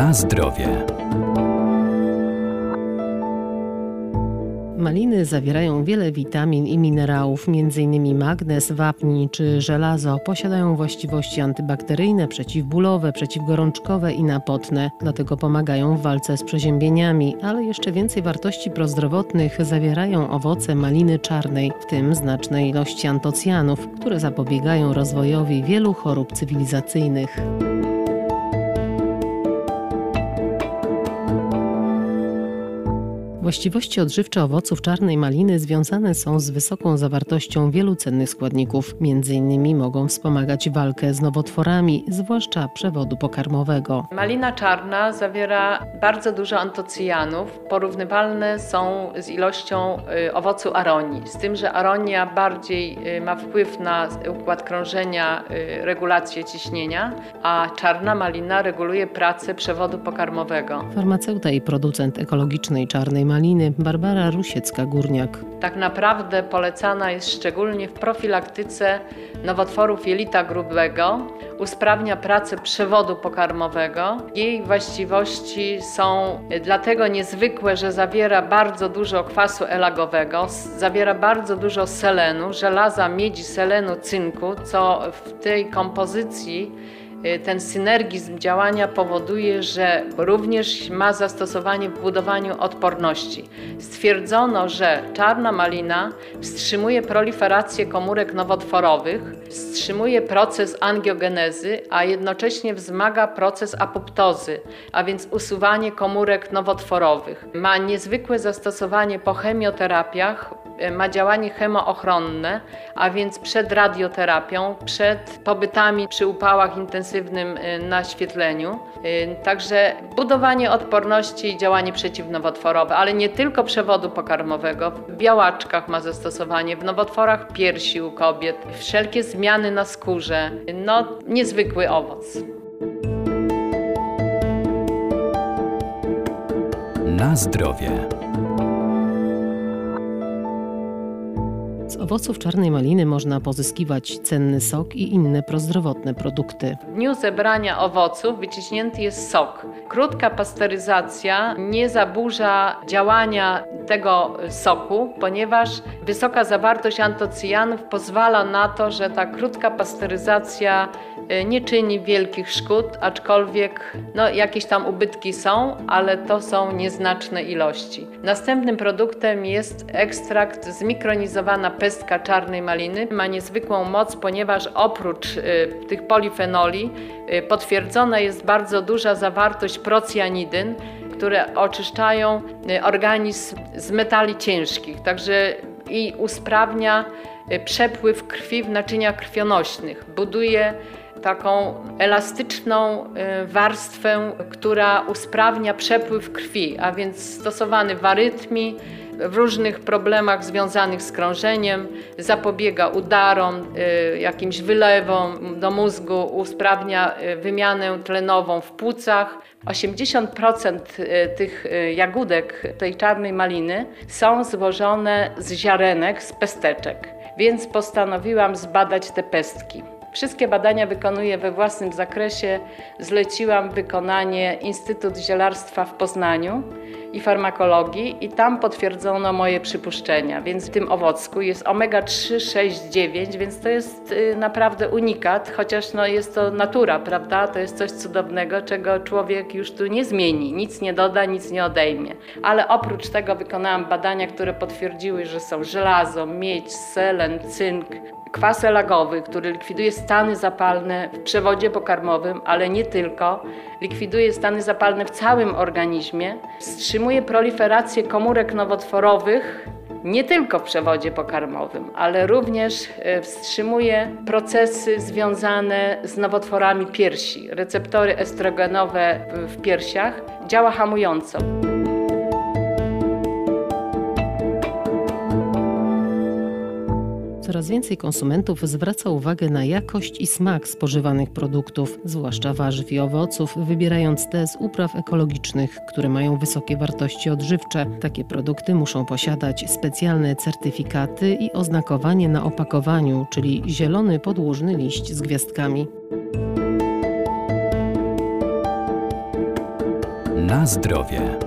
Na zdrowie. Maliny zawierają wiele witamin i minerałów, m.in. magnez, wapń czy żelazo. Posiadają właściwości antybakteryjne, przeciwbólowe, przeciwgorączkowe i napotne. Dlatego pomagają w walce z przeziębieniami, ale jeszcze więcej wartości prozdrowotnych zawierają owoce maliny czarnej, w tym znaczne ilości antocjanów, które zapobiegają rozwojowi wielu chorób cywilizacyjnych. Właściwości odżywcze owoców czarnej maliny związane są z wysoką zawartością wielu cennych składników. Między innymi mogą wspomagać walkę z nowotworami, zwłaszcza przewodu pokarmowego. Malina czarna zawiera bardzo dużo antocyjanów, porównywalne są z ilością y, owocu aronii. Z tym, że aronia bardziej y, ma wpływ na układ krążenia, y, regulację ciśnienia, a czarna malina reguluje pracę przewodu pokarmowego. Farmaceuta i producent ekologicznej czarnej maliny maliny Barbara Rusiecka-Górniak. Tak naprawdę polecana jest szczególnie w profilaktyce nowotworów jelita grubego, usprawnia pracę przewodu pokarmowego. Jej właściwości są dlatego niezwykłe, że zawiera bardzo dużo kwasu elagowego, zawiera bardzo dużo selenu, żelaza, miedzi, selenu, cynku, co w tej kompozycji Y, ten synergizm działania powoduje, że również ma zastosowanie w budowaniu odporności. Stwierdzono, że czarna malina wstrzymuje proliferację komórek nowotworowych, wstrzymuje proces angiogenezy, a jednocześnie wzmaga proces apoptozy, a więc usuwanie komórek nowotworowych. Ma niezwykłe zastosowanie po chemioterapiach, y, ma działanie chemoochronne, a więc przed radioterapią, przed pobytami przy upałach intensywnym y, naświetleniu. Y, także budowanie odporności i działanie przeciwnowotworowe, ale nie tylko przewodu pokarmowego. W białaczkach ma zastosowanie, w nowotworach piersi u kobiet, wszelkie zmiany na skórze. No, niezwykły owoc. Na zdrowie. Z owoców czarnej maliny można pozyskiwać cenny sok i inne prozdrowotne produkty. W dniu zebrania owoców wyciśnięty jest sok. Krótka pasteryzacja nie zaburza działania tego soku, ponieważ wysoka zawartość antocyjanów pozwala na to, że ta krótka pasteryzacja y, nie czyni wielkich szkód, aczkolwiek no, jakieś tam ubytki są, ale to są nieznaczne ilości. Następnym produktem jest ekstrakt zmikronizowana pestka czarnej maliny. Ma niezwykłą moc, ponieważ oprócz y, tych polifenoli y, potwierdzona jest bardzo duża zawartość procjanidyn, które oczyszczają y, organizm z metali ciężkich, także i usprawnia przepływ krwi w naczyniach krwionośnych, buduje taką elastyczną warstwę, która usprawnia przepływ krwi, a więc stosowany w arytmii, w różnych problemach związanych z krążeniem, zapobiega udarom, y, jakimś wylewom do mózgu, usprawnia y, wymianę tlenową w płucach. 80% y, tych jagódek tej czarnej maliny są złożone z ziarenek, z pesteczek, więc postanowiłam zbadać te pestki. Wszystkie badania wykonuję we własnym zakresie. Zleciłam wykonanie Instytut Zielarstwa w Poznaniu i farmakologii i tam potwierdzono moje przypuszczenia. Więc w tym owocku jest omega 3, 6, 9, więc to jest y, naprawdę unikat, chociaż no jest to natura, prawda? To jest coś cudownego, czego człowiek już tu nie zmieni, nic nie doda, nic nie odejmie. Ale oprócz tego wykonałam badania, które potwierdziły, że są żelazo, miedź, selen, cynk, kwas elagowy, który likwiduje stany zapalne w przewodzie pokarmowym, ale nie tylko. Likwiduje stany zapalne w całym organizmie, wstrzymuje proliferację komórek nowotworowych, nie tylko w przewodzie pokarmowym, ale również e, wstrzymuje procesy związane z nowotworami piersi. Receptory estrogenowe w piersiach działa hamująco. Coraz więcej konsumentów zwraca uwagę na jakość i smak spożywanych produktów, zwłaszcza warzyw i owoców, wybierając te z upraw ekologicznych, które mają wysokie wartości odżywcze. Takie produkty muszą posiadać specjalne certyfikaty i oznakowanie na opakowaniu, czyli zielony podłużny liść z gwiazdkami. Na zdrowie.